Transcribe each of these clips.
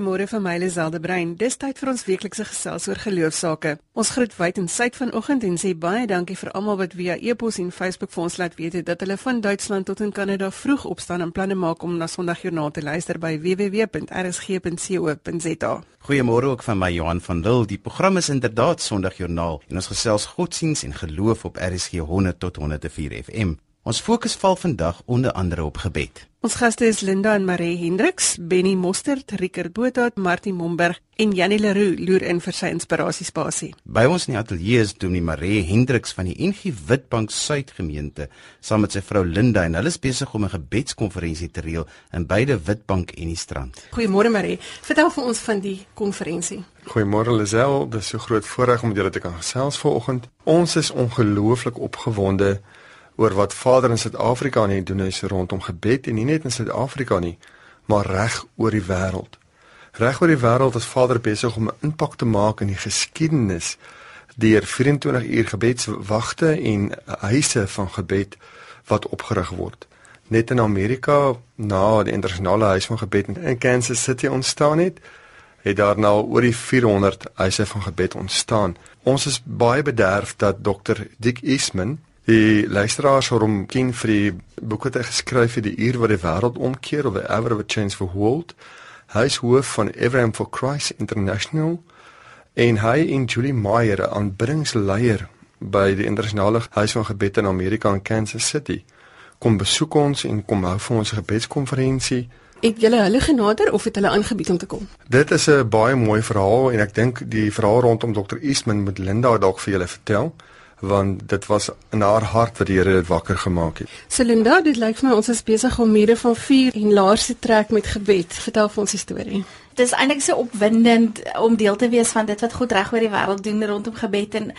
Goeiemôre van my Liselde Brein. Dis tyd vir ons weeklikse gesels oor geloofsaake. Ons groet wyd en suid vanoggend en sê baie dankie vir almal wat via e-pos en Facebook vir ons laat weet dat hulle van Duitsland tot in Kanada vroeg opstaan en planne maak om na Sondagjoernaal te luister by www.rsg.co.za. Goeiemôre ook van my Johan van Lille. Die program is inderdaad Sondagjoernaal en ons gesels godsdiens en geloof op RSG 100 tot 104 FM. Ons fokus val vandag onder andere op gebed. Ons gaste is Linda en Marie Hendriks, Benny Mostert, Rickert Botha, Martin Momberg en Janie Leroux loer in vir sy inspirasiespasie. By ons in die ateljee is Dominee Marie Hendriks van die NG Witbank Suid gemeente saam met sy vrou Linda en hulle is besig om 'n gebedskonferensie te reël in beide Witbank en die Strand. Goeiemôre Marie, vertel vir ons van die konferensie. Goeiemôre Lisel, dit is so groot voorreg om met julle te kan gesels vanoggend. Ons is ongelooflik opgewonde oor wat Vader in Suid-Afrika aan doen is rondom gebed en nie net in Suid-Afrika nie, maar reg oor die wêreld. Reg oor die wêreld is Vader besig om 'n impak te maak in die geskiedenis deur 24 uur gebedswagte en huise van gebed wat opgerig word. Net in Amerika na die internasionale huis van gebed in Kansas City ontstaan het, het daar nou oor die 400 huise van gebed ontstaan. Ons is baie bederf dat Dr. Dick Eastman Die luisteraars het hom ken vir die boek wat hy geskryf het, Die uur wat die wêreld omkeer of The Hour of Change for World. Hy is hoof van Abraham for Christ International en hy en Julie Meyer, 'n aanbiddingsleier by die internasionale huis van gebed in Amerika in Kansas City, kom besoek ons en kom hou vir ons gebedskonferensie. Het julle hulle genader of het hulle aangebied om te kom? Dit is 'n baie mooi verhaal en ek dink die verhaal rondom Dr. Eastman moet Linda dalk vir julle vertel want dit was in haar hart wat die Here dit wakker gemaak het. Selinda, dit lyk vir my ons is besig om mure van vuur en laars te trek met gebed. Vertel vir ons die storie. Dit is eintlik so opwindend om deel te wees van dit wat God reg oor die wêreld doen rondom gebed en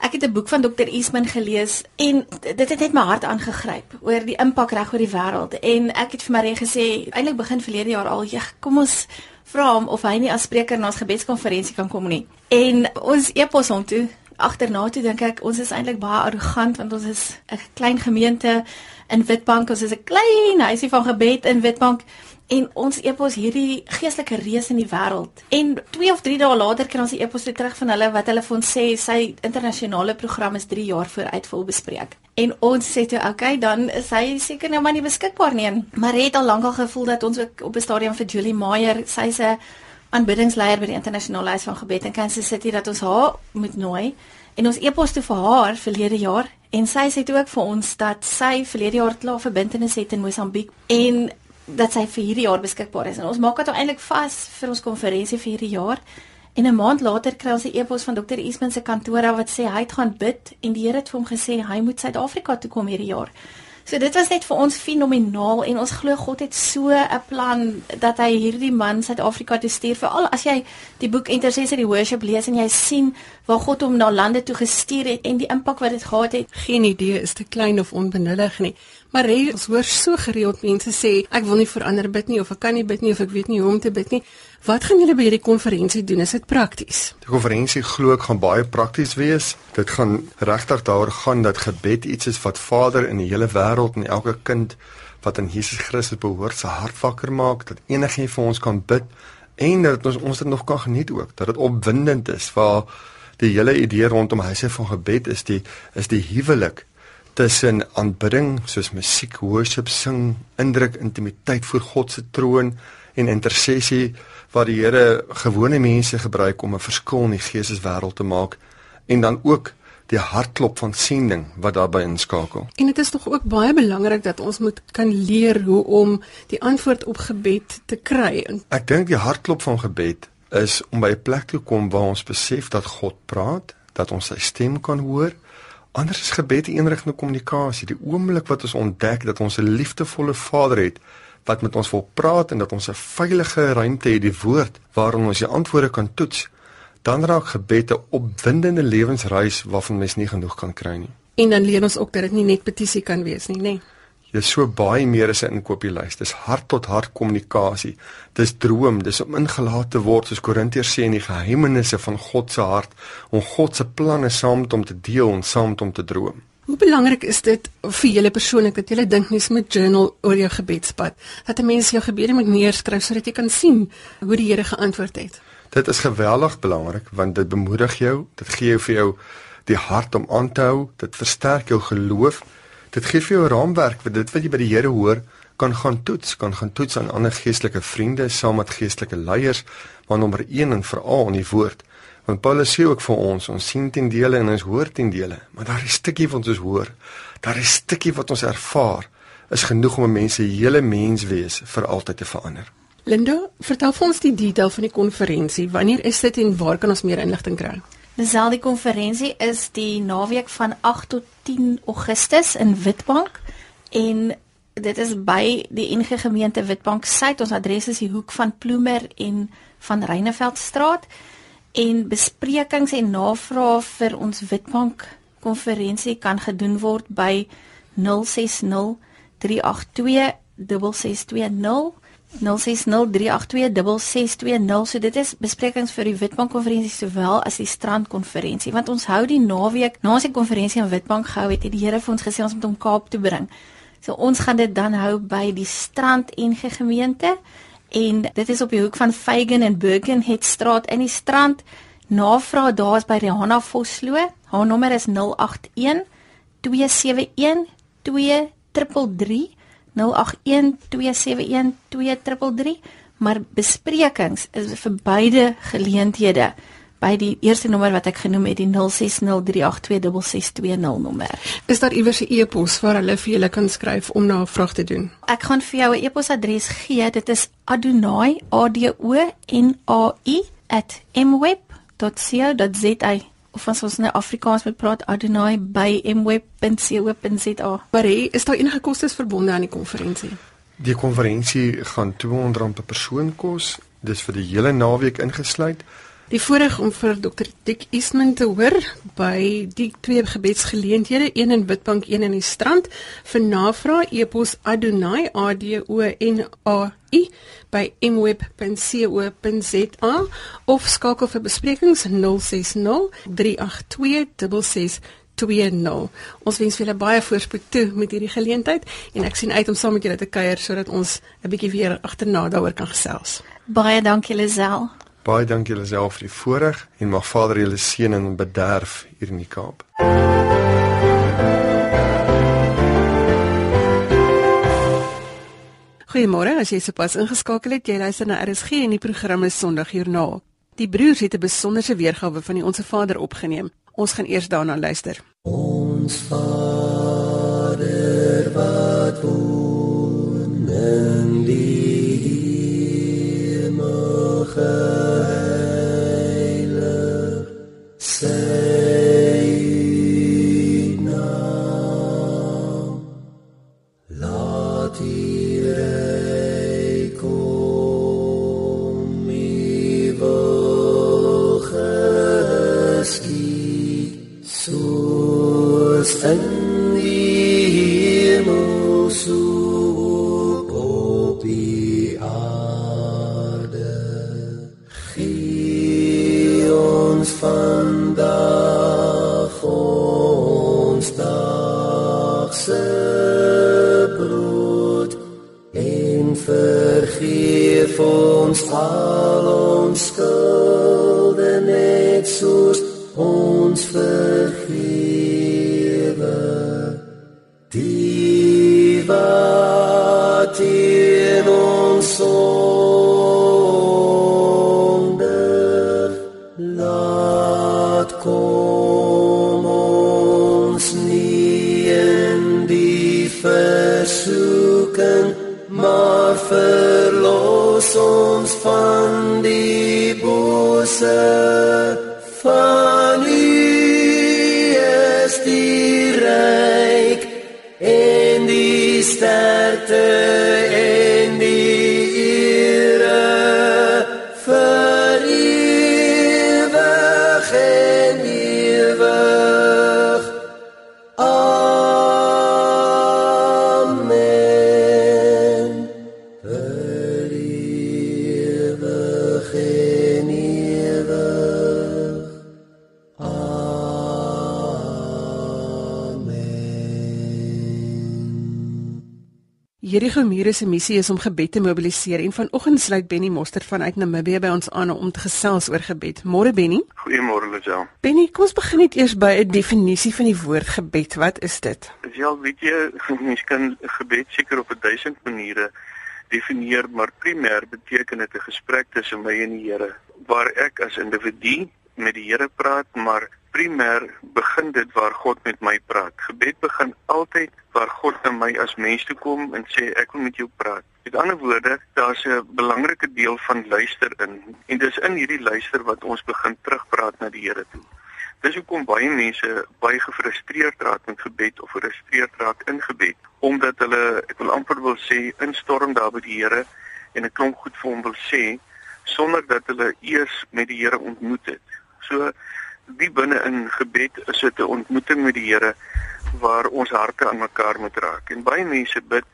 ek het 'n boek van Dr. Eastman gelees en dit het net my hart aangegryp oor die impak reg oor die wêreld en ek het vir Marie gesê eintlik begin verlede jaar al, "Ja, kom ons vra hom of hy nie as spreker na ons gebedskonferensie kan kom nie." En ons epos hom toe agterna toe dink ek ons is eintlik baie arrogant want ons is 'n klein gemeente in Witbank, ons is 'n klein huisie van gebed in Witbank en ons epos hierdie geestelike reus in die wêreld. En 2 of 3 dae later kry ons die epos terug van hulle wat hulle vir ons sê sy internasionale program is 3 jaar vooruit vol bespreek. En ons sê toe, "Oké, okay, dan is hy seker nou maar nie beskikbaar nie." Maar het al lank al gevoel dat ons ook op 'n stadium vir Julie Meyer, sy's 'n aanbiddingsleier by die internasionale huis van gebed in Kansas City dat ons haar moet nooi en ons e-pos toe vir haar verlede jaar en sy sê toe ook vir ons dat sy verlede jaar klaar verbintenis het in Mosambiek en dat sy vir hierdie jaar beskikbaar is en ons maak dit eintlik vas vir ons konferensie vir hierdie jaar en 'n maand later kry ons 'n e-pos van Dr. Eastman se kantoor wat sê hy het gaan bid en die Here het vir hom gesê hy moet Suid-Afrika toe kom hierdie jaar. So dit was net vir ons fenomenaal en ons glo God het so 'n plan dat hy hierdie man Suid-Afrika toe stuur veral as jy die boek Intercessor die worship lees en jy sien waar God hom na lande toe gestuur het en die impak wat dit gehad het. Geen idee is te klein of onbenullig nie. Maar hy hoor so gereeld mense sê ek wil nie vir ander bid nie of ek kan nie bid nie of ek weet nie hoe om te bid nie. Wat gaan julle by hierdie konferensie doen? Is dit prakties? Die konferensie glo ek gaan baie prakties wees. Dit gaan regtig daaroor gaan dat gebed iets is wat Vader in die hele wêreld en elke kind wat aan Jesus Christus behoort se hart wakker maak, dat enigiemand vir ons kan bid en dat ons ons dit nog kan geniet ook, dat dit opwindend is waar die hele idee rondom huise van gebed is die is die huwelik tussen aanbidding soos musiek, worship, sing, indruk, intimiteit voor God se troon en intersessie wat die Here gewone mense gebruik om 'n verskil in die geesteswêreld te maak en dan ook die hartklop van sending wat daarbey inskakel. En dit is tog ook baie belangrik dat ons moet kan leer hoe om die antwoord op gebed te kry. Ek dink die hartklop van gebed is om by 'n plek te kom waar ons besef dat God praat, dat ons sy stem kan hoor. Anders is gebed 'n eenrigting kommunikasie. Die oomblik wat ons ontdek dat ons 'n liefdevolle Vader het wat met ons wil praat en dat ons 'n veilige ruimte het die woord waarin ons die antwoorde kan toets, dan raak gebed 'n opwindende lewensreis waarvan mens nie genoeg kan kry nie. En dan leer ons ook dat dit nie net petisie kan wees nie, nê. Nee. Jy so baie meer as 'n inkopieslys. Dis hart tot hart kommunikasie. Dis droom, dis om ingelaat te word soos Korintiërs sê in die geheimenisse van God se hart om God se planne saam met hom te deel en saam met hom te droom. Hoe belangrik is dit vir julle persoonlik dat julle dink mens moet journal oor jou gebedspad? Dat 'n mens jou gebede moet neerskryf sodat jy kan sien hoe die Here geantwoord het. Dit is geweldig belangrik want dit bemoedig jou, dit gee jou vir jou die hart om aan te hou, dit versterk jou geloof. Dit gee vir jou 'n raamwerk vir dit wat jy by die Here hoor kan gaan toets, kan gaan toets aan ander geestelike vriende saam met geestelike leiers, maar nommer 1 en veral in die woord. Want Paulus sê ook vir ons, ons sien ten dele en ons hoor ten dele, maar daar is 'n stukkie wat ons hoor, daar is 'n stukkie wat ons ervaar, is genoeg om 'n mens se hele menswees vir altyd te verander. Linda, vertel vir ons die detail van die konferensie. Wanneer is dit en waar kan ons meer inligting kry? Dieselfde konferensie is die naweek van 8 tot 10 Augustus in Witbank en dit is by die NG Gemeente Witbank Suid. Ons adres is die hoek van Ploemer en van Reineveldstraat en besprekings en navrae vir ons Witbank konferensie kan gedoen word by 060 382 6620 0603826620 so dit is besprekings vir die Witbank konferensie sowel as die strand konferensie want ons hou die naweek na ons die konferensie in Witbank gehou het het die Here vir ons gesê ons moet hom Kaap toe bring so ons gaan dit dan hou by die strand en gemeente en dit is op die hoek van Feigen en Birkenhead straat in die strand. Navraag daar is by Rihanna Vosloo. Haar nommer is 081 271 2333 081 271 2333 maar besprekings is vir beide geleenthede by die eerste nommer wat ek genoem het die 0603826620 nommer. Is daar iewers 'n e-pos waar hulle vir julle kan skryf om na 'n vraag te doen? Ek gaan vir jou 'n e-posadres gee. Dit is adonai a d o n a i @mweb.co.za of as ons nou Afrikaans moet praat adonai by mweb.co.za. Maar hey, is daar enige kostes verbonde aan die konferensie? Die konferensie gaan R200 per persoon kos. Dis vir die hele naweek ingesluit. Die voorreg om vir Dr. Dick Eastman te hoor by die twee gebedsgeleenthede, een in Witbank, een in die Strand, vir navraag e-pos adonai a d o n a i by mweb.co.za of skakel vir besprekings 060 382 20. Ons wens julle baie voorspoed toe met hierdie geleentheid en ek sien uit om saam met julle te kuier sodat ons 'n bietjie weer agterna daaroor kan gesels. Baie dankie Lisel. Baie dankie julle self vir die voorreg en mag Vader julle seën en bederf hier in die Kaap. Goeiemôre, as jy sopas ingeskakel het, jy luister na RSG en die program is Sondagjoernaal. Die broers het 'n besonderse weergawe van die Onse Vader opgeneem. Ons gaan eers daarna luister. Ons Vader wat woon in die Jericho Mure se missie is om gebed te mobiliseer en vanoggend sluit Benny Mostert vanuit Namibië by ons aan om te gesels oor gebed. Môre Benny. Goeiemôre Lisel. Benny, kom ons begin net eers by 'n definisie van die woord gebed. Wat is dit? Ja, weet jy, mens kan gebed seker op 'n duisend maniere definieer, maar primêr beteken dit 'n gesprek tussen my en die Here waar ek as individu met die Here praat, maar primêr begin dit waar God met my praat. Gebed begin altyd waar God na my as mens toe kom en sê ek wil met jou praat. Met ander woorde, daar's 'n belangrike deel van luister in en dis in hierdie luister wat ons begin terugpraat na die Here toe. Dis hoekom baie mense baie gefrustreerd raak met gebed of gefrustreerd raak in gebed omdat hulle ek wil amper wil sê instorm daar by die Here en 'n klomp goed vir hom wil sê sonder dat hulle eers met die Here ontmoet het. So die binne in gebed is dit 'n ontmoeting met die Here waar ons harte aan mekaar moet raak. En baie mense bid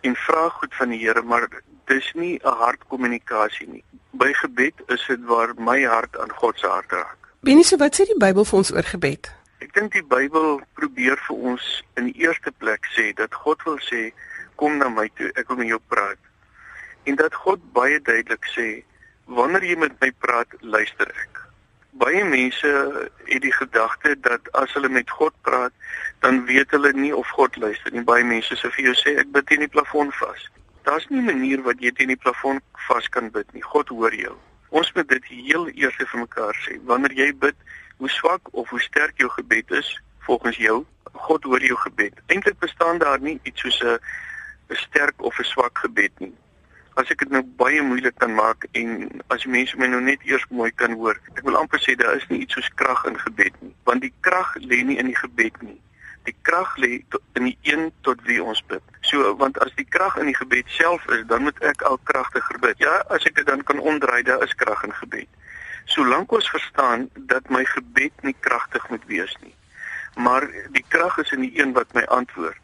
en vra goed van die Here, maar dis nie 'n hartkommunikasie nie. By gebed is dit waar my hart aan God se hart raak. Benny, so wat sê die Bybel vir ons oor gebed? Ek dink die Bybel probeer vir ons in die eerste plek sê dat God wil sê kom na my toe, ek wil met jou praat. En dat God baie duidelik sê wanneer jy met my praat, luister ek baie mense het die gedagte dat as hulle met God praat, dan weet hulle nie of God luister nie. Baie mense sê vir jou sê ek bid teen die plafon vas. Daar's nie 'n manier wat jy teen die plafon vas kan bid nie. God hoor jou. Ons moet dit heel eers vir mekaar sê. Wanneer jy bid, hoe swak of hoe sterk jou gebed is volgens jou, God hoor jou gebed. Eintlik bestaan daar nie iets soos 'n 'n sterk of 'n swak gebed nie as ek dit nou baie moeilik kan maak en as die mense my nou net eers mooi kan hoor. Ek wil amper sê daar is nie iets soos krag in gebed nie, want die krag lê nie in die gebed nie. Die krag lê in die een tot wie ons bid. So want as die krag in die gebed self is, dan moet ek al kragtiger bid. Ja, as ek dit dan kan omdraai, daar is krag in gebed. Solank ons verstaan dat my gebed nie kragtig moet wees nie, maar die krag is in die een wat my antwoord.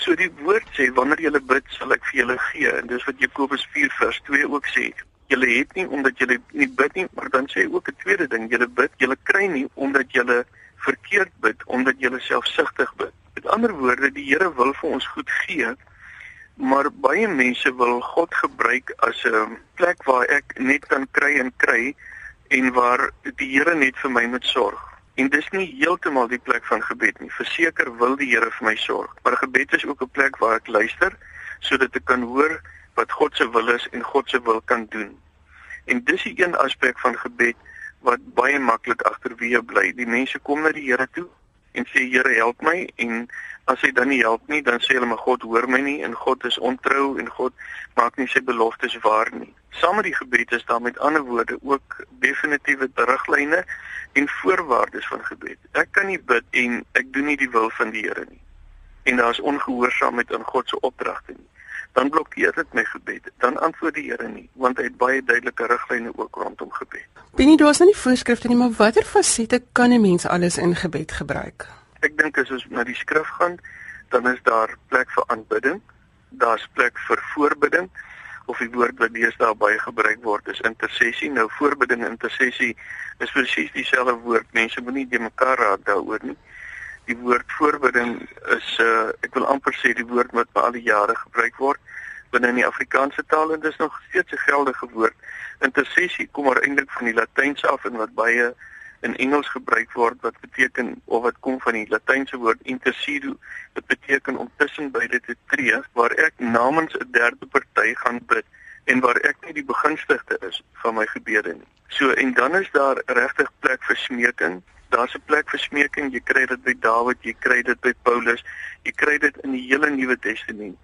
So die woord sê wanneer jy bid sal ek vir julle gee en dis wat Jakobus 4 vers 2 ook sê. Julle het nie omdat julle nie bid nie, maar dan sê hy ook 'n tweede ding, julle bid, julle kry nie omdat julle verkeerd bid, omdat julle selfsugtig bid. Met ander woorde, die Here wil vir ons goed gee, maar baie mense wil God gebruik as 'n plek waar ek net kan kry en kry en waar die Here net vir my moet sorg. En dis nie heeltemal die plek van gebed nie. Verseker wil die Here vir my sorg, maar gebed is ook 'n plek waar ek luister sodat ek kan hoor wat God se wil is en God se wil kan doen. En dis die een aspek van gebed wat baie maklik agterweë bly. Die mense kom na die Here toe en sê Here help my en as hy dan nie help nie, dan sê hulle maar God hoor my nie en God is ontrou en God maak nie sy beloftes waar nie. Saam met die gebed is daar met ander woorde ook definitiewe riglyne en voorwaardes van gebed. Ek kan nie bid en ek doen nie die wil van die Here nie. En daar's ongehoorsaamheid aan God se opdragte nie. Dan blokkeer dit my gebed. Dan antwoord die Here nie, want hy het baie duidelike riglyne ook rondom gebed. Binne daar's nou nie voorskrifte nie, maar watter fasette kan 'n mens alles in gebed gebruik? Ek dink as ons na die skrif gaan, dan is daar plek vir aanbidding, daar's plek vir voorbidding of die woord wat deesdae baie gebruik word is intersessie. Nou voorbidding en intersessie is presies dieselfde woord. Mense moenie de mekaar raak daaroor nie. Die woord voorbidding is uh ek wil amper sê die woord wat vir al die jare gebruik word binne in die Afrikaanse taal en dis nog steeds 'n geldige woord. Intersessie kom maar eintlik van die Latyns af en wat baie in Engels gebruik word wat beteken of wat kom van die Latynse woord intercede wat beteken om tussen beide te tree waar ek namens 'n derde party gaan bid en waar ek nie die begunstigde is van my gebede nie. So en dan is daar regtig plek vir smeking. Daar's 'n plek vir smeking. Jy kry dit by Dawid, jy kry dit by Paulus, jy kry dit in die hele Nuwe Testament.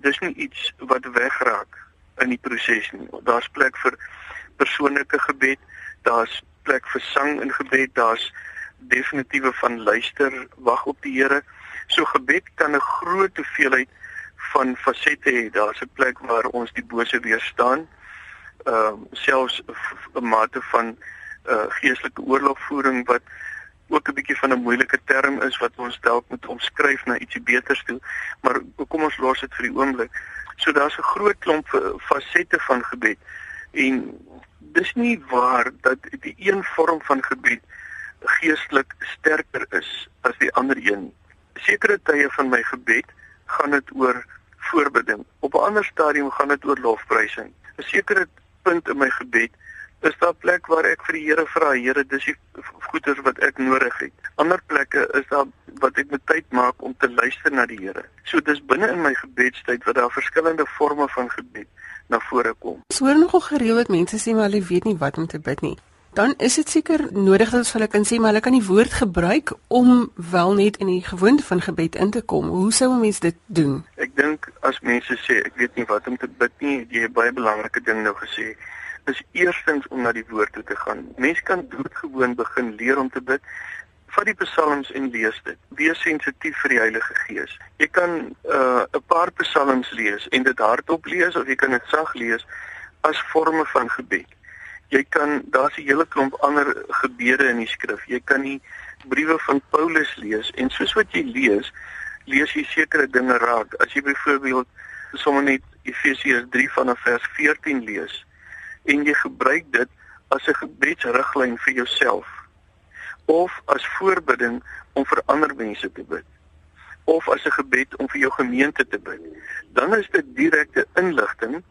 Dis nie iets wat wegraak in die proses nie. Daar's plek vir persoonlike gebed, daar's plek vir sang en gebed, daar's definitiewe van luister, wag op die Here. So gebed kan 'n groot hoeveelheid van fasette hê. Daar's 'n plek waar ons die bose weerstaan. Ehm uh, selfs 'n mate van uh geestelike oorlogvoering wat ook 'n bietjie van 'n moeilike term is wat ons dalk moet omskryf na ietsie beters toe, maar kom ons los dit vir die oomblik. So daar's 'n groot klomp fasette van gebed en dis nie waar dat die een vorm van gebed geestelik sterker is as die ander een. Sekere tye van my gebed gaan dit oor voorbidding. Op 'n ander stadium gaan dit oor lofprysing. 'n Sekere punt in my gebed is daar plek waar ek vir die Here vra, Here, dis die goeders wat ek nodig het. Ander plekke is daar wat ek met tyd maak om te luister na die Here. So dis binne in my gebedstyd wat daar verskillende forme van gebed na vore kom. Ons hoor nogal gereeld dat mense sê maar hulle weet nie wat om te bid nie. Dan is dit seker nodig dat ons hulle kan sê maar hulle kan die woord gebruik om wel net in die gewoonte van gebed in te kom. Hoe sou 'n mens dit doen? Ek dink as mense sê ek weet nie wat om te bid nie, jy het baie belangrike ding nou gesê is eerstens om na die woord toe te gaan. Mense kan doodgewoon begin leer om te bid. Vat die psalms en lees dit. Wees sensitief vir die Heilige Gees. Jy kan 'n uh, paar psalms lees en dit hardop lees of jy kan dit sag lees as forme van gebed. Jy kan daar's 'n hele klomp ander gebede in die skrif. Jy kan die briewe van Paulus lees en soos wat jy lees, lees jy sekere dinge raak. As jy byvoorbeeld sommer net Efesiërs 3 vanaf vers 14 lees, en jy gebruik dit as 'n gebedsriglyn vir jouself of as voorbidding om vir ander mense te bid of as 'n gebed om vir jou gemeente te bid dan is dit direkte inligting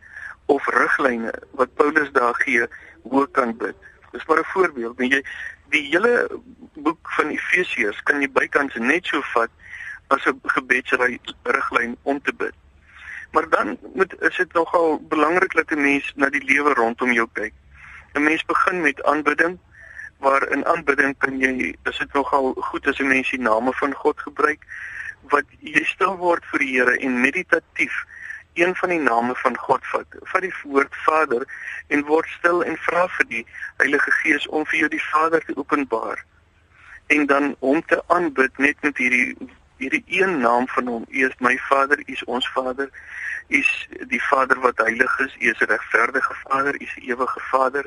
of riglyne wat Paulus daar gee hoe kan bid. Dis maar 'n voorbeeld. En jy die hele boek van Efesiërs kan jy bykans net so vat as 'n gebedsriglyn om te bid. Maar dan moet is dit nogal belangrik dat 'n mens na die lewe rondom jou kyk. 'n Mens begin met aanbidding waar in aanbidding kan jy is dit nogal goed as 'n mens die name van God gebruik wat jy stil word vir die Here en meditatief een van die name van God vat. Vat die woord Vader en word stil en vra vir die Heilige Gees om vir jou die Vader te openbaar en dan hom te aanbid net met hierdie hierdie een naam van hom. U is my Vader, U is ons Vader is die Vader wat heilig is, U is 'n regverdige Vader, U is 'n ewige Vader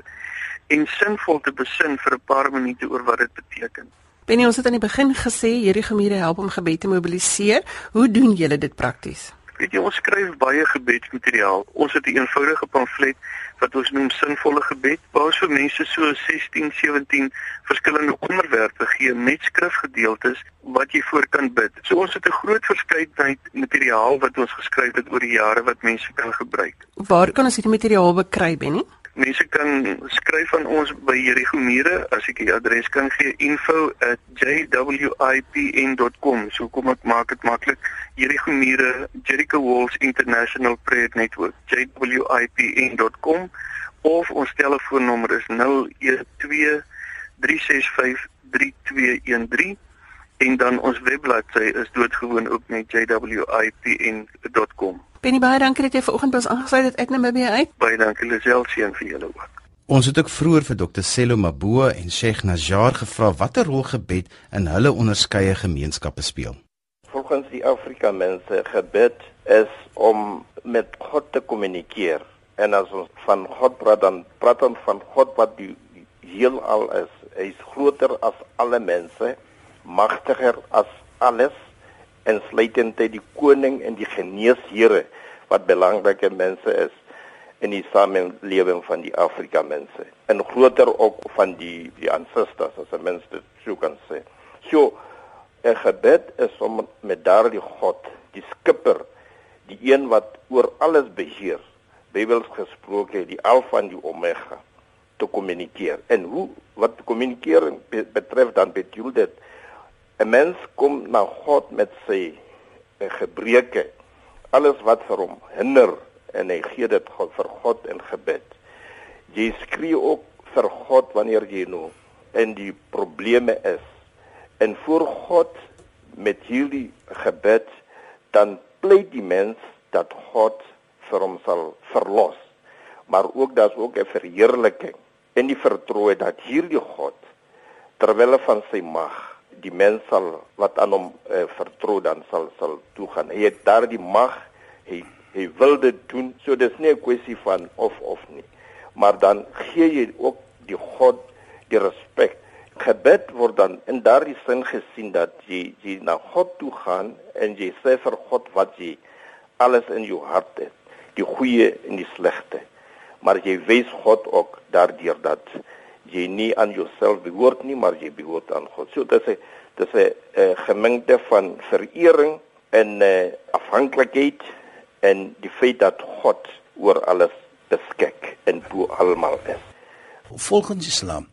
en sinvol te besin vir 'n paar minute oor wat dit beteken. Benny, ons het aan die begin gesê hierdie gemeente help om gebed te mobiliseer. Hoe doen julle dit prakties? Weet jy, ons skryf baie gebedsmateriaal. Ons het 'n eenvoudige pamflet wat ons noem sinvolle gebed waar ons vir mense so 16, 17 verskillende onderwerpe gee met skrifgedeeltes wat jy voor kan bid. So ons het 'n groot verskeidenheid materiaal wat ons geskryf het oor die jare wat mense kan gebruik. Waar kan ons hierdie materiaal bekry, Benny? Mense kan skryf aan ons by Jericho Mure as ek die adres kan gee info@jwipn.com. So kom ek maak dit maklik. Jericho Mure Jericho Walls International Prayer Network jwipn.com of ons telefoonnommer is 012 365 3213 en dan ons webbladsy is doodgewoon ook net jwipn.com. Penny baie dankie dat jy vanoggend ons aangesluit het uit Namibië uit. Baie dankie Lisel seën vir julle ook. Ons het ook vroeër vir Dr. Sello Mabua en Sheikh Najjar gevra watter rol gebed in hulle onderskeie gemeenskappe speel. Volgens die Afrika mense gebed is om met God te kommunikeer. En as ons van God praat dan praat ons van God wat die heelal is. Hy is groter as alle mense, magtiger as alles en sluitend die koning en die geneesheere wat belangrike mense is in die samelewing van die Afrika mense en groter ook van die die ancestors as 'n mens dit sou kan sê. So 'n gebed is om met daardie God, die skipper, die een wat oor alles beheer, Bybels gesproke die alfa en die omega te kommunikeer. En hoe wat kommunikering betref dan bedoel dit 'n mens kom na God met sy eh, gebreke. Alles wat vir hom hinder en hy gee dit God vir God in gebed. Jy skree ook vir God wanneer jy nou in die probleme is. En voor God met hierdie gebed dan pleit die mens dat God vir hom sal verlos. Maar ook daar's ook 'n verheerliking en die vertroue dat hierdie God terwyl van sy mag die mens sal wat aan hom uh, vertrou dan sal sal toe gaan. Hy het daardie mag. Hy hy wil dit doen. So dis nie 'n kwessie van of of nie. Maar dan gee jy ook die God die respek. Gebed word dan in daardie sin gesien dat jy jy na God toe gaan en jy sê vir God wat jy alles in jou hart het, die goeie en die slegte. Maar jy wys God ook daardeur dat jy nie aan jouself behoort nie, maar jy behoort aan God. So dit is 'n dit is 'n uh, gemengde van verering en uh, afhanklikheid en die feit dat God oor alles beskik en bo almal is. Volgens Islam,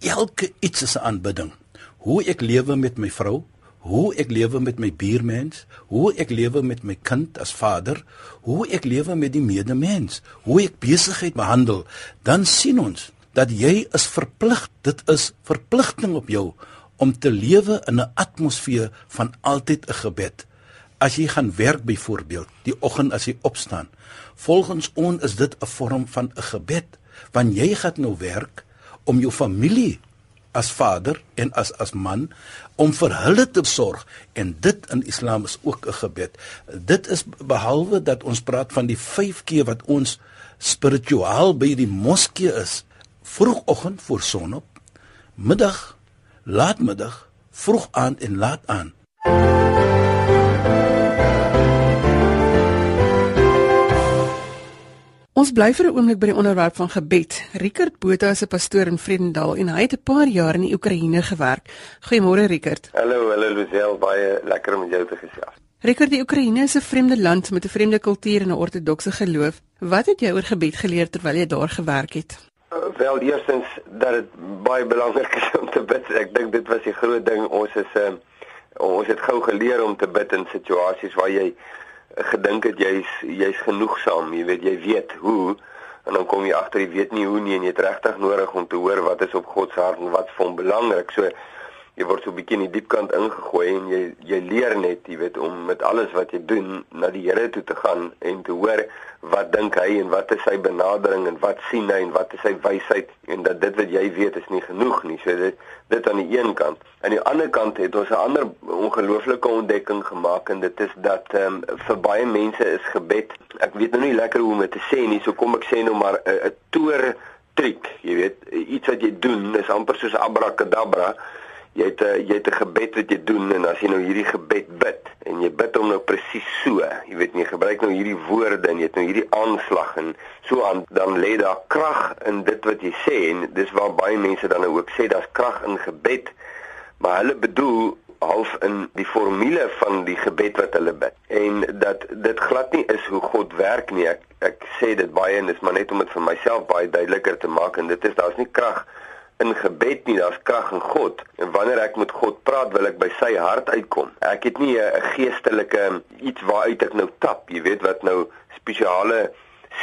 elke iets is 'n aanbidding. Hoe ek lewe met my vrou, hoe ek lewe met my buurmens, hoe ek lewe met my kind as vader, hoe ek lewe met die medemens, hoe ek besigheid behandel, dan sien ons dat jy is verplig, dit is verpligting op jou om te lewe in 'n atmosfeer van altyd 'n gebed. As jy gaan werk byvoorbeeld, die oggend as jy opstaan, volgens ons is dit 'n vorm van 'n gebed, want jy gaan nou werk om jou familie as vader en as as man om vir hulle te sorg en dit in Islam is ook 'n gebed. Dit is behalwe dat ons praat van die 5 keer wat ons spiritueel by die moskee is, vroegoggend voor sonop, middag, laatmiddag, vroeg aand en laat aan. Ons bly vir 'n oomblik by die onderwerp van gebed. Rickert Botha is 'n pastoor in Vredendal en hy het 'n paar jaar in die Oekraïne gewerk. Goeiemôre Rickert. Hallo, hallo Luzel, baie lekker om met jou te gesels. Rickert, die Oekraïne is 'n vreemde land met 'n vreemde kultuur en 'n ortodokse geloof. Wat het jy oor gebed geleer terwyl jy daar gewerk het? Wel, eerstens dat dit baie belangrik is om te bid. Ek dink dit was die groot ding. Ons is 'n uh, ons het gou geleer om te bid in situasies waar jy gedink het jy's jy's genoegsaam, jy weet jy weet hoe en dan kom jy agter jy weet nie hoe nie en jy het regtig nodig om te hoor wat is op God se hart en wat vir hom belangrik. So jy word so 'n bietjie in die diep kant ingegooi en jy jy leer net, jy weet, om met alles wat jy doen na die Here toe te gaan en te hoor wat dink hy en wat is sy benadering en wat sien hy en wat is sy wysheid en dat dit wat jy weet is nie genoeg nie. So dit dit aan die een kant. Aan die ander kant het ons 'n ander ongelooflike ontdekking gemaak en dit is dat ehm um, vir baie mense is gebed, ek weet nou nie lekker hoe om dit te sê nie, so kom ek sê nou maar 'n toer triek, jy weet, iets wat jy doen is amper soos abracadabra. Jy het 'n jy het 'n gebed wat jy doen en as jy nou hierdie gebed bid en jy bid hom nou presies so, jy weet jy gebruik nou hierdie woorde en jy het nou hierdie aanslag en so aan dan lê daar krag in dit wat jy sê en dis waar baie mense dan nou ook sê daar's krag in gebed, maar hulle bedoel half in die formule van die gebed wat hulle bid. En dat dit glad nie is hoe God werk nie. Ek ek sê dit baie en dis maar net om dit vir myself baie duideliker te maak en dit is daar's nie krag in gebed nie, daar's krag in God. En wanneer ek met God praat, wil ek by sy hart uitkom. Ek het nie 'n geestelike iets waaruit ek nou tap, jy weet wat nou spesiale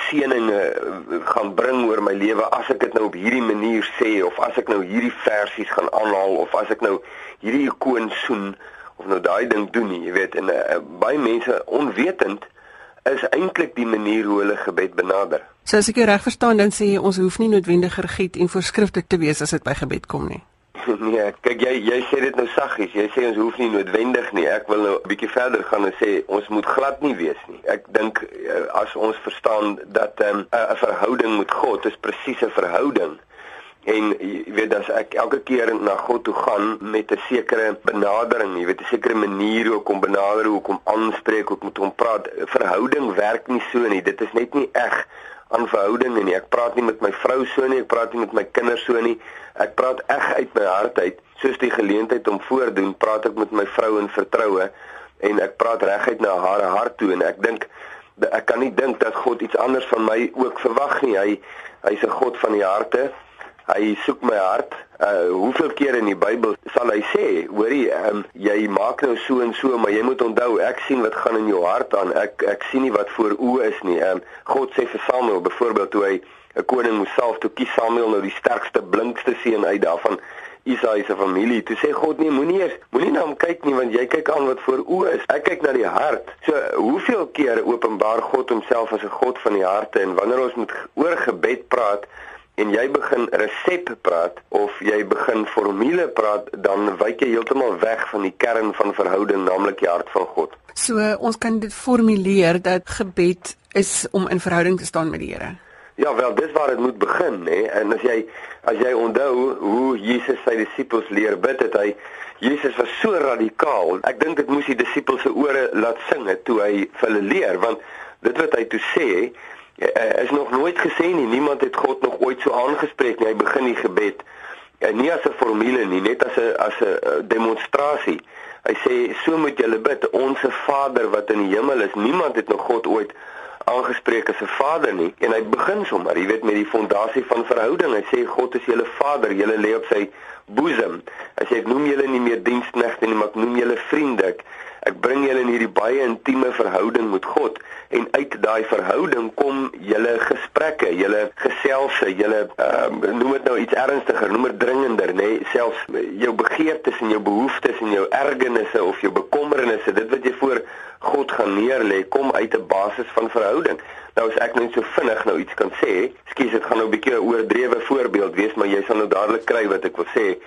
seëninge eh, gaan bring oor my lewe as ek dit nou op hierdie manier sê of as ek nou hierdie versies gaan aanhaal of as ek nou hierdie ikoon soen of nou daai ding doen nie, jy weet en uh, baie mense onwetend is eintlik die manier hoe hulle gebed benader. So as ek jou reg verstaan, dan sê jy ons hoef nie noodwendig gegiet en voorskrifklik te wees as dit by gebed kom nie. Nee, kyk jy jy sê dit nou saggies. Jy sê ons hoef nie noodwendig nie. Ek wil nou 'n bietjie verder gaan en sê ons moet glad nie wees nie. Ek dink eh, as ons verstaan dat ehm, 'n um, verhouding met God is presies 'n verhouding en jy weet as ek elke keer na God toe gaan met 'n sekere benadering, jy weet 'n sekere manier hoe kom benader, hoe kom aanspreek, hoe moet hom praat. Verhouding werk nie so nie. Dit is net nie eg aan verhoudinge nie. Ek praat nie met my vrou so nie, ek praat nie met my kinders so nie. Ek praat eg uit my hart uit, soos die geleentheid om voordoen, praat ek met my vrou in vertroue en ek praat reguit na haar hart toe en ek dink ek kan nie dink dat God iets anders van my ook verwag nie. Hy hy's 'n God van die harte hy soek my hart. Uh hoeveel keer in die Bybel sal hy sê, hoorie, um, jy maak nou so en so, maar jy moet onthou, ek sien wat gaan in jou hart aan. Ek ek sien nie wat voor oë is nie. Um God sê vir Samuel byvoorbeeld toe hy 'n koning moes self toe kies Samuel nou die sterkste, blinkste seun uit daarvan Isaïe se familie. Toe sê God nee, moenie eers moenie na hom kyk nie want jy kyk aan wat voor oë is. Ek kyk na die hart. So hoeveel keer openbaar God homself as 'n God van die harte en wanneer ons met oor gebed praat, en jy begin resep praat of jy begin formule praat, dan wyk jy heeltemal weg van die kern van verhouding, naamlik die hart van God. So ons kan dit formuleer dat gebed is om in verhouding te staan met die Here. Ja, wel, dis waar dit moet begin, hè. En as jy as jy onthou hoe Jesus sy disippels leer bid, het hy Jesus was so radikaal. Ek dink dit moes die disippels se ore laat sing het toe hy vir hulle leer, want dit wat hy toe sê, uh, is nog nooit gesê nie. Niemand het God nog ooit so aangespreek nie. Hy begin die gebed uh, nie as 'n formule nie, net as 'n as 'n uh, demonstrasie. Hy sê so moet julle bid, onsse Vader wat in die hemel is. Niemand het nog God ooit aangespreek as 'n vader nie en hy begin sommer, jy weet met die fondasie van verhouding. Hy sê God is julle Vader, julle lê op sy boesem. Hy sê ek noem julle nie meer diensknegte nie, maar ek noem julle vriende. Ek, ek bring julle in hierdie baie intieme verhouding met God en uit daai verhouding kom julle gesprekke, julle geselse, julle uh, noem dit nou iets ernstiger, noem dit dringender, nê, nee, selfs jou begeertes en jou behoeftes en jou ergernisse of jou bekommernisse, dit wat jy voor God gaan neerlê, kom uit 'n basis van verhouding. Nou as ek net so vinnig nou iets kan sê, skus dit gaan nou 'n bietjie 'n oordrewe voorbeeld wees, maar jy sal nou dadelik kry wat ek wil sê.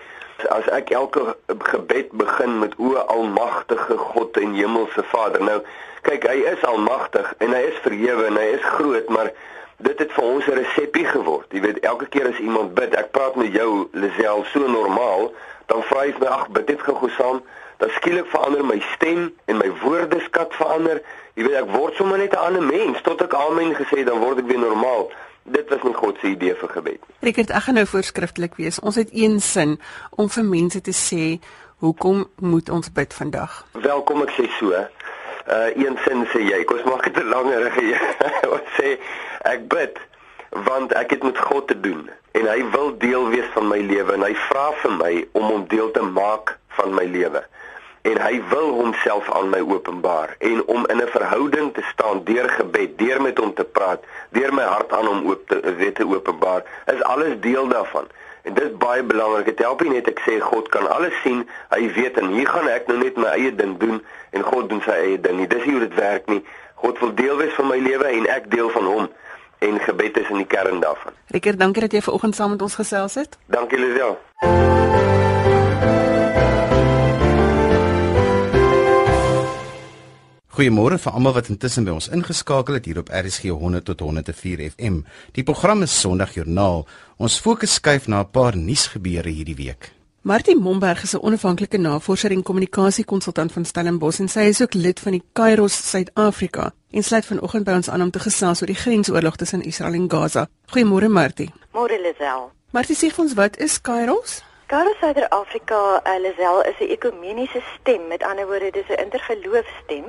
As ek elke gebed begin met o almagtige God en hemelse Vader. Nou kyk, hy is almagtig en hy is verhewe en hy is groot, maar dit het vir ons 'n resepie geword. Jy weet, elke keer as iemand bid, ek praat met jou Lisel so normaal, dan vra jy my ag, bid dit gou saam dan skielik verander my stem en my woordeskat verander. Jy weet ek word sommer net 'n ander mens tot ek amen gesê dan word ek weer normaal. Dit was nie God se idee vir gebed nie. Rickert, ek gaan nou voorskriftelik wees. Ons het een sin om vir mense te sê hoekom moet ons bid vandag? Welkom ek sê so. Uh een sin sê jy, kom ons maak dit 'n langer rig. ons sê ek bid want ek het met God te doen en hy wil deel wees van my lewe en hy vra vir my om hom deel te maak van my lewe en hy wil homself aan my openbaar en om in 'n verhouding te staan deur gebed, deur met hom te praat, deur my hart aan hom oop te weet te openbaar, is alles deel daarvan. En dit is baie belangrik. Dit help nie net ek sê God kan alles sien, hy weet en hier gaan ek nou net my eie ding doen en God doen sy eie ding nie. Dis nie hoe dit werk nie. God wil deel wees van my lewe en ek deel van hom en gebed is in die kern daarvan. Rikker, dankie dat jy vanoggend saam met ons gesels het. Dankie Lisel. Goeiemôre vir almal wat intussen by ons ingeskakel het hier op RSG 100 tot 104 FM. Die program is Sondagjoernaal. Ons fokus skuif na 'n paar nuusgebeure hierdie week. Martie Momberg is 'n onafhanklike navorser en kommunikasiekonsultant van Stellenbosch en sy is ook lid van die Kairos Suid-Afrika en sluit vanoggend by ons aan om te gesels oor die grensoorlog tussen Israel en Gaza. Goeiemôre Martie. Môre Lisel. Martie sê vir ons wat is Kairos? Kairos Suid-Afrika, uh, Lisel is 'n ekumeniese stem, met ander woorde dis 'n intergeloofstem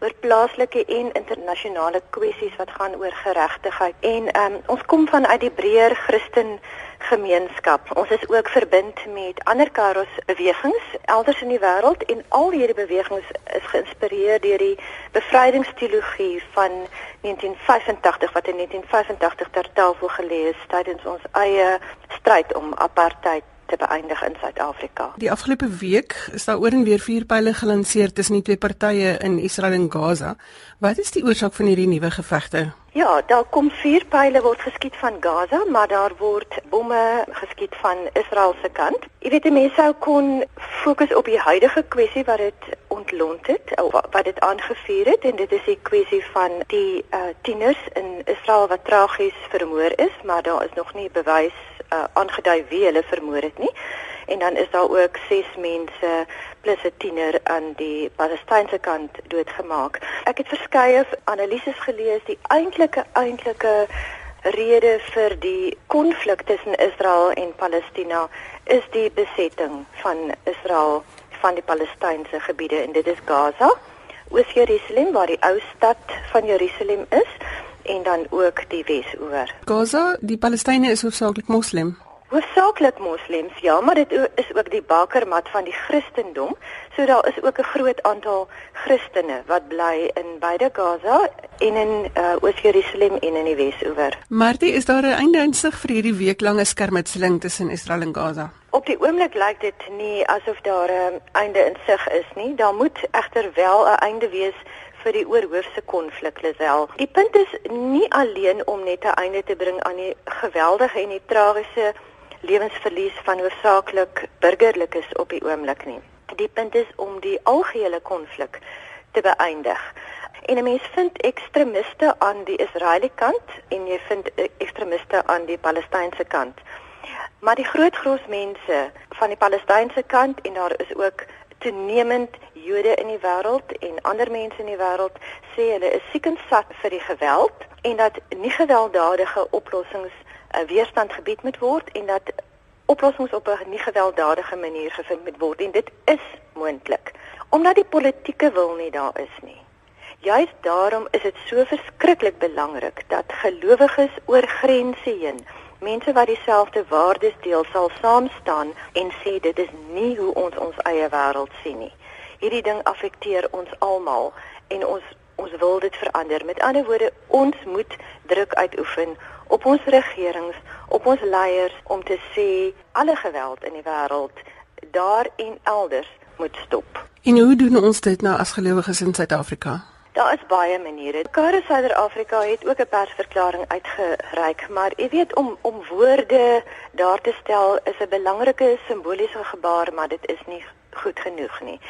oor plaaslike en internasionale kwessies wat gaan oor geregtigheid. En um, ons kom vanuit die breër Christen gemeenskap. Ons is ook verbind met ander Kairos bewegings elders in die wêreld en al hierdie bewegings is geïnspireer deur die bevrydingsteologie van 1985 wat in 1985 ter tafel gelê is tydens ons eie stryd om apartheid te beëindig in Suid-Afrika. Die afgelope week is daar oor en weer vuur pile gelanseer tussen die twee partye in Israel en Gaza. Wat is die oorsaak van hierdie nuwe gevegte? Ja, daar kom vuur pile word geskiet van Gaza, maar daar word bomme geskiet van Israel se kant. Jy weet mense sou kon fokus op die huidige kwessie wat dit ontlont het, wat dit aangevuur het en dit is die kwessie van die uh, tieners in Israel wat tragies vermoor is, maar daar is nog nie bewys uh, aangedui wie hulle vermoor het nie. En dan is daar ook 6 mense plus 'n tiener aan die Palestynse kant doodgemaak. Ek het verskeie analises gelees die eintlike eintlike rede vir die konflik tussen Israel en Palestina is die besetting van Israel van die Palestynse gebiede en dit is Gaza, Oos-Jerusalem waar die ou stad van Jerusalem is en dan ook die Wes-oor. Gaza, die Palestynë is hoofsaaklik moslim. Hoofsaaklik moslems, ja, maar dit is ook die bakermat van die Christendom. So daar is ook 'n groot aantal Christene wat bly in beide Gaza en in uh, Oos-Jerusalem en in die Wes-oor. Martie, is daar 'n einde insig vir hierdie weeklange skermutseling tussen Israel en Gaza? Op die oomblik lyk dit nie asof daar 'n einde insig is nie. Daar moet egter wel 'n einde wees vir die oorhoofse konflik Lisel. Die punt is nie alleen om net 'n einde te bring aan die geweldige en die tragiese lewensverlies van hoofsaaklik burgerlikes op die oomblik nie. Die punt is om die algehele konflik te beëindig. En 'n mens vind ekstremiste aan die Israeliese kant en jy vind ekstremiste aan die Palestynse kant. Maar die groot gros mense van die Palestynse kant en daar is ook toenemend Jode in die wêreld en ander mense in die wêreld sê hulle is siek en sat vir die geweld en dat nie gewelddadige oplossings uh, weerstand gebied moet word en dat oplossings op 'n nie gewelddadige manier gevind moet word en dit is moontlik omdat die politieke wil nie daar is nie. Juist daarom is dit so verskriklik belangrik dat gelowiges oor grense heen, mense wat dieselfde waardes deel, sal saam staan en sê dit is nie hoe ons ons eie wêreld sien nie. Hierdie ding affekteer ons almal en ons ons wil dit verander. Met ander woorde, ons moet druk uitoefen op ons regerings, op ons leiers om te sê alle geweld in die wêreld daar en elders moet stop. En hoe doen ons dit nou as gelowiges in Suid-Afrika? Daar is baie maniere. Kare Suider-Afrika het ook 'n persverklaring uitgereik, maar jy weet om om woorde daar te stel is 'n belangrike simboliese gebaar, maar dit is nie goed genoeg nie.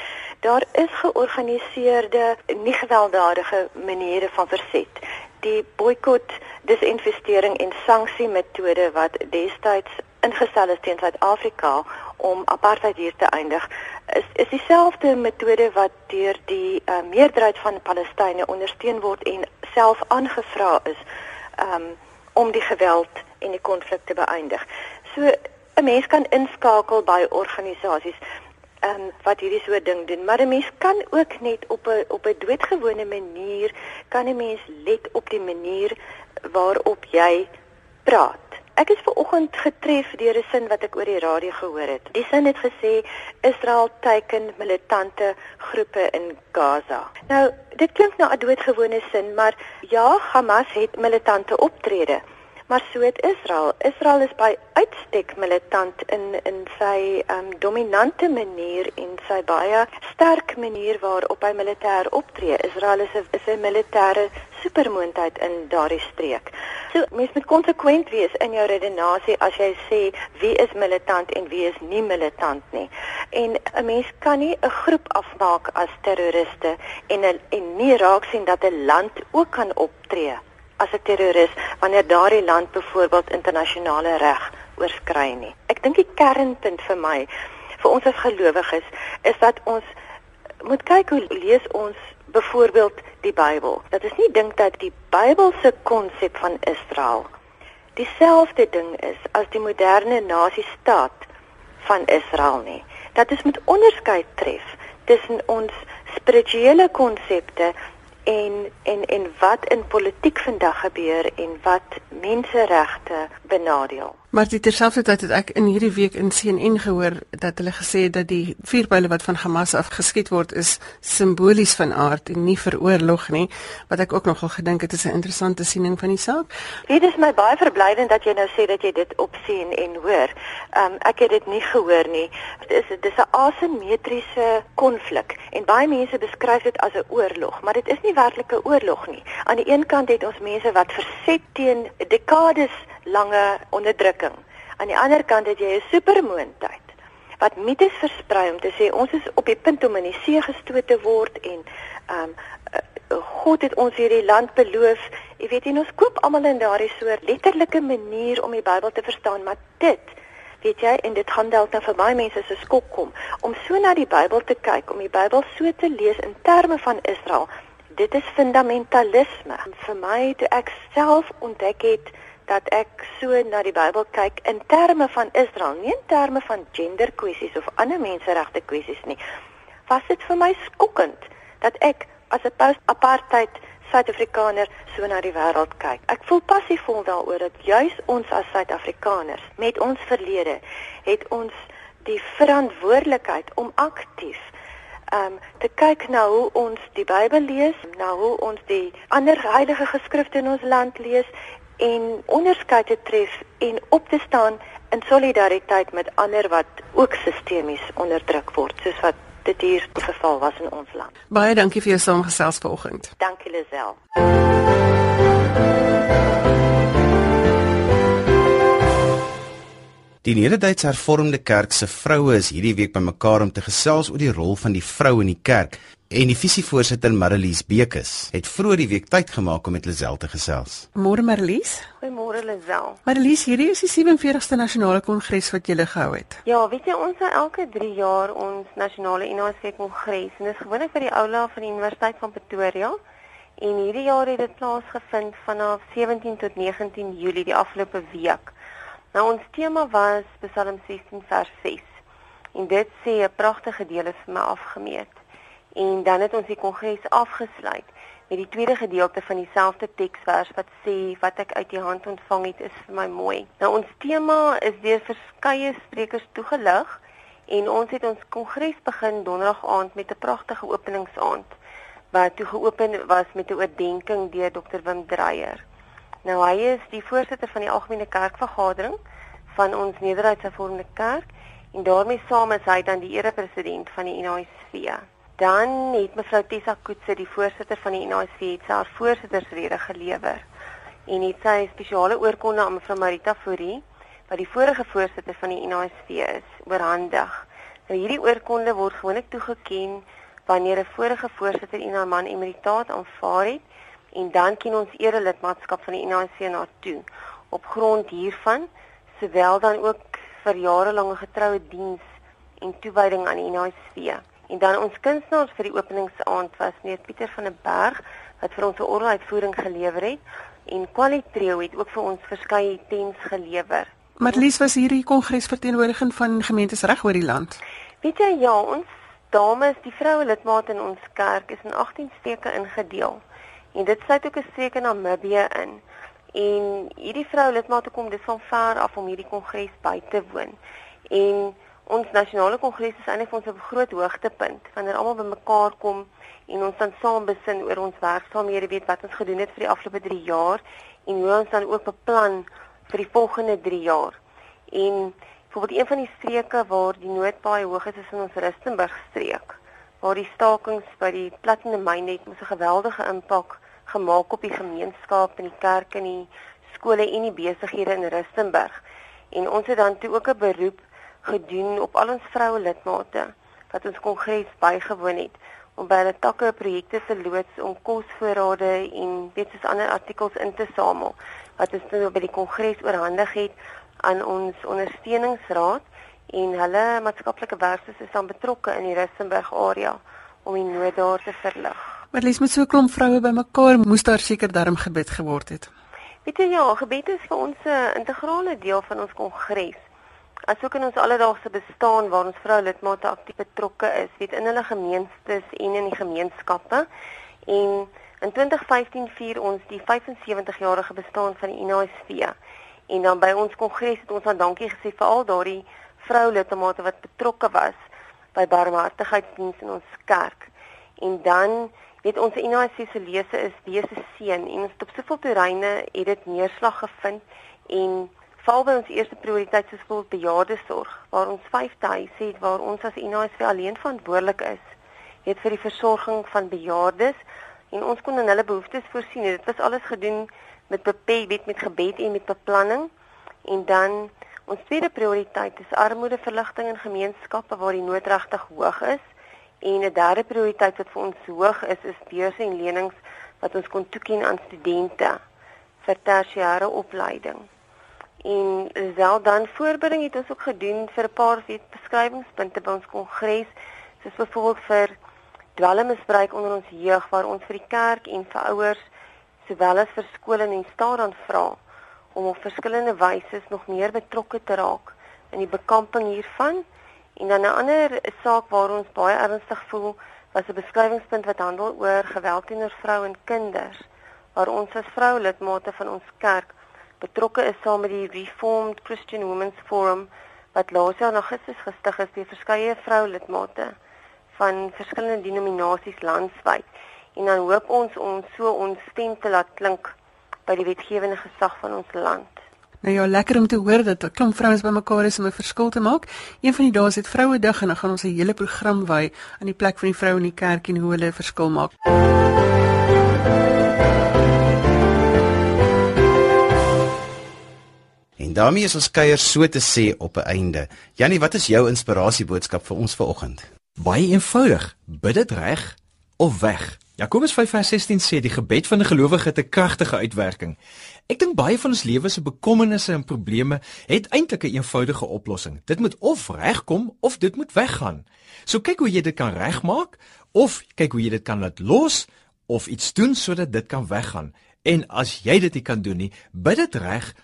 Daar is georganiseerde, nie gewelddadige maniere van verset. Die boikot, disinvestering en sanksie metode wat destyds ingestel is teen Suid-Afrika om apartheid hier te eindig is is dieselfde metode wat deur die uh, meerderheid van die Palestynë ondersteun word en self aangevra is um, om die geweld en die konflik te beëindig. So 'n mens kan inskakel by organisasies um, wat hierdie so ding doen, maar 'n mens kan ook net op 'n op 'n doodgewone manier kan 'n mens let op die manier waarop jy praat. Ek is ver oggend getref deur 'n sin wat ek oor die radio gehoor het. Die sin het gesê Israel teiken militante groepe in Gaza. Nou, dit klink nou 'n doodgewone sin, maar ja, Hamas het militante optrede. Maar so het Israel. Israel is by uitstek militant in in sy um dominante manier en sy baie sterk manier waarop hy militêr optree. Israel is 'n is 'n militêre supermoondheid in daardie streek. So mens moet konsekwent wees in jou redenasie as jy sê wie is militant en wie is nie militant nie. En 'n mens kan nie 'n groep afmaak as terroriste en en nie raak sien dat 'n land ook kan optree as 'n terroris wanneer daardie land byvoorbeeld internasionale reg oorskry nie. Ek dink die kernpunt vir my vir ons as gelowiges is dat ons moet kyk hoe lees ons byvoorbeeld die Bybel. Dat is nie dink dat die Bybelse konsep van Israel dieselfde ding is as die moderne nasiestaat van Israel nie. Dat is met onderskeid tref tussen ons spirituele konsepte en en en wat in politiek vandag gebeur en wat menseregte benadeel. Maar dit terselfdertyd het ek in hierdie week in CNN gehoor dat hulle gesê het dat die vuurpyle wat van Hamas af geskiet word is simbolies van aard en nie vir oorlog nie, wat ek ook nogal gedink het is 'n interessante siening van die saak. Dit is my baie verblydend dat jy nou sê dat jy dit op CNN hoor. Um ek het dit nie gehoor nie. Dit is dit is 'n asimetriese konflik en baie mense beskryf dit as 'n oorlog, maar dit is nie werklik 'n oorlog nie. Aan die een kant het ons mense wat verset teen dekades lange onderdrukking. Aan die ander kant het jy 'n supermoondheid wat mites versprei om te sê ons is op die punt om in die see gestoot te word en ehm um, God het ons hierdie land beloof. Jy weet jy ons koop almal in daardie soort letterlike manier om die Bybel te verstaan, maar dit weet jy en dit gaan dalk nou vir baie mense se skok kom om so na die Bybel te kyk, om die Bybel so te lees in terme van Israel. Dit is fundamentalisme. Vir my toe ek self ontdek het dat ek so na die Bybel kyk in terme van Israel, nie in terme van gender kwessies of ander menseregte kwessies nie. Was dit vir my skokkend dat ek as 'n post-apartheid Suid-Afrikaner so na die wêreld kyk. Ek voel passievol daaroor dat juis ons as Suid-Afrikaners met ons verlede het ons die verantwoordelikheid om aktief um te kyk na hoe ons die Bybel lees, na hoe ons die ander heilige geskrifte in ons land lees en onderskeid te tref en op te staan in solidariteit met ander wat ook sistemies onderdruk word soos wat dit hier die geval was in ons land. Baie dankie vir jou saamgesels vanoggend. Dankie Lisel. Die Nederduitse Hervormde Kerk se vroue is hierdie week bymekaar om te gesels oor die rol van die vrou in die kerk En die visievoorsitter Marlies Bekes het vroeër die week tyd gemaak om met Lisel te gesels. Môre Marlies. Goeiemôre Lisel. Marlies, hierdie is die 47ste nasionale kongres wat julle gehou het. Ja, weet jy ons hou elke 3 jaar ons nasionale NHC kongres en dit is gewoonlik by die aula van die Universiteit van Pretoria. En hierdie jaar het dit plaasgevind vanaf 17 tot 19 Julie die afgelope week. Nou ons tema was Psalm 16 vers 6. En dit sê 'n pragtige deel is vir my afgemeet. En dan het ons die kongres afgesluit met die tweede gedeelte van dieselfde teksvers wat sê wat ek uit die hand ontvang het is vir my mooi. Nou ons tema is deur verskeie sprekers toegelig en ons het ons kongres begin donderdag aand met 'n pragtige openingsaand wat toe geopen was met 'n oordeenking deur Dr Wim Dreyer. Nou hy is die voorsitter van die algemene kerkvergadering van ons Nederduitse Hervormde Kerk en daarmee saam is hy dan die erepresident van die NISV. Dan het mevrou Tessa Koetse, die voorsitter van die NISV, haar voorsittersrede gelewer en het sy spesiale oorkonde aan mevrou Marita Fourie wat die vorige voorsitter van die NISV is, oorhandig. Nou hierdie oorkonde word gewoonlik toegeken wanneer 'n vorige voorsitter en haar man emeritaat aanvaar het en dan ken ons erelidmaatskap van die NISV na toe. Op grond hiervan, sowel dan ook vir jarelange getroue diens en toewyding aan die NISV. En dan ons kunstenaars vir die openingsaand was meneer Pieter van der Berg wat vir ons 'n orgeluitvoering gelewer het en Qualitrio het ook vir ons verskeie tens gelewer. Marlies was hierdie kongres verteenwoordiging van gemeentes reg oor die land. Weet jy ja, ons dames, die vroue lidmate in ons kerk is in 18 streke ingedeel. En dit sluit ook 'n streek in Namibië in. En hierdie vroue lidmate kom dis van ver af om hierdie kongres by te woon. En ons nasionale kongres is eintlik ons groot hoogtepunt wanneer almal bymekaar kom en ons dan saam besin oor ons werksaamhede, weet wat ons gedoen het vir die afgelope 3 jaar en hoe ons dan ook beplan vir die volgende 3 jaar. En byvoorbeeld een van die streke waar die nood baie hoog is is in ons Rustenburg streek, waar die stakings by die platinum myn net 'n geweldige impak gemaak op die gemeenskap en die kerk en die skole en die besighede in Rustenburg. En ons het dan toe ook 'n beroep gedoen op al ons vroue lidmate wat ons kongres bygewoon het om by hulle takke projekte te loods om kosvoorrade en weet soos ander artikels in te samel wat ons nou by die kongres oorhandig het aan ons ondersteuningsraad en hulle maatskaplike werkers is dan betrokke in die Rustenburg area om die nood daar te verlig. Maar lees met so 'n klomp vroue bymekaar moes daar seker darm gebed geword het. Weet jy ja, gebed is vir ons 'n integrale deel van ons kongres. Asook in ons alledaagse bestaan waar ons vroue lidmate aktief betrokke is, weet in hulle gemeenstes en in die gemeenskappe en In 2015 vier ons die 75-jarige bestaan van die NISV. En dan by ons kongres het ons dan dankie gesê vir al daardie vroulidmate wat betrokke was by barmhartigheidsdiens in ons kerk. En dan weet ons NISV se lese is wese seën en ons op soveel terreine het dit neerslag gevind en val by ons eerste prioriteit soos vir bejaardesorg waar ons 5 huise het waar ons as NISV alleen verantwoordelik is. Het vir die versorging van bejaardes en ons kon in hulle behoeftes voorsien. Dit was alles gedoen met bepet met gebed en met beplanning. En dan ons tweede prioriteit is armoedeverligting in gemeenskappe waar die nood regtig hoog is. En 'n derde prioriteit wat vir ons hoog is, is beurse en lenings wat ons kon toeken aan studente vir tersiêre opleiding. En self dan voorbereiding het ons ook gedoen vir 'n paar beskrywingspunte by ons kongres, soos byvoorbeeld vir dwelmmisbruik onder ons jeug waar ons vir die kerk en vir ouers sowel as vir skole en staat aan vra om op verskillende wyse nog meer betrokke te raak in die bekamping hiervan. En dan 'n ander saak waar ons baie ernstig voel was 'n beskrywingspunt wat handel oor geweld teenoor vroue en kinders waar ons as vroue lidmate van ons kerk betrokke is saam met die Reformed Christian Women's Forum wat laas jaar in Augustus gestig is deur verskeie vroue lidmate van verskillende denominasies landwyd en dan hoop ons om so ons stem te laat klink by die wetgewende gesag van ons land. Nou ja, lekker om te hoor dat 'n klomp vrouens bymekaar is om 'n verskil te maak. Een van die dae is dit Vrouedag en dan gaan ons 'n hele program wy aan die plek van die vrou in die kerk en hoe hulle 'n verskil maak. En daarmee is ons kuier so te sê op 'n einde. Jannie, wat is jou inspirasieboodskap vir ons vanoggend? Baie eenvoudig, bid dit reg of weg. Jakobus 5:16 sê die gebed van 'n gelowige het 'n kragtige uitwerking. Ek dink baie van ons lewe se bekommernisse en probleme het eintlik 'n eenvoudige oplossing. Dit moet of regkom of dit moet weggaan. So kyk hoe jy dit kan regmaak of kyk hoe jy dit kan laat los of iets doen sodat dit kan weggaan. En as jy dit nie kan doen nie, bid dit reg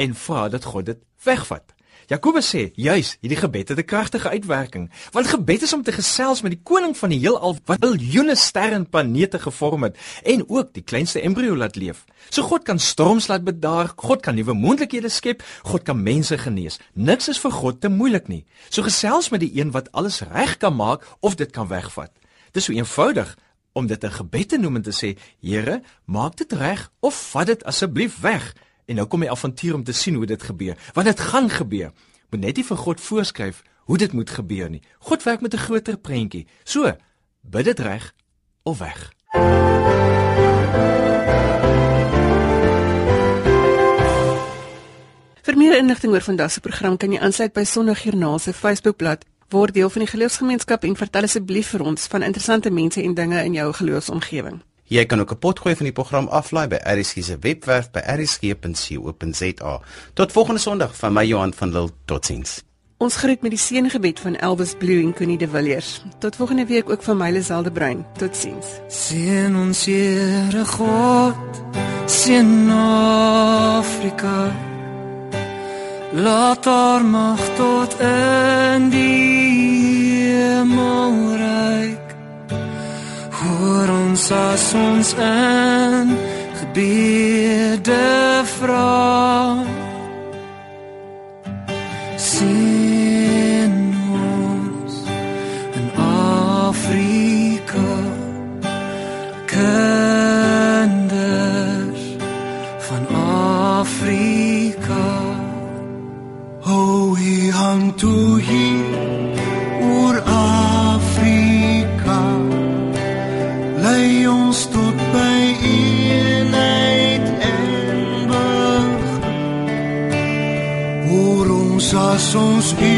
en vra dat God dit wegvat. Jakobus sê, juis, hierdie gebed het 'n kragtige uitwerking, want gebed is om te gesels met die koning van die heelal wat biljoene sterre en planete gevorm het en ook die kleinste embrio laat leef. So God kan storms laat bedaar, God kan nuwe moontlikhede skep, God kan mense genees. Niks is vir God te moeilik nie. So gesels met die een wat alles reg kan maak of dit kan wegvat. Dis so eenvoudig om dit 'n gebed te noem en te sê, Here, maak dit reg of vat dit asseblief weg. En nou kom die avontuur om te sien hoe dit gebeur. Want dit gaan gebeur. Moet net nie vir God voorskryf hoe dit moet gebeur nie. God werk met 'n groter prentjie. So, bid dit reg of weg. Vir meer inligting oor vandag se program kan jy aansluit by Sondagjoernaal se Facebookblad. Word deel van die geloofsgemeenskap en vertel asseblief vir ons van interessante mense en dinge in jou geloofsomgewing. Jy kan ook 'n potgooi van die program aflaai by RSG se webwerf by rsg.co.za. Tot volgende Sondag van my Johan van Lille. Totsiens. Ons groet met die seëngebed van Elvis Blue en Connie de Villiers. Tot volgende week ook van my Liselde Brein. Totsiens. Seën ons Here God, seën Afrika. Laat haar mag tot in die hemel reik. Hoor ons as ons in gebede vra. Sien ons as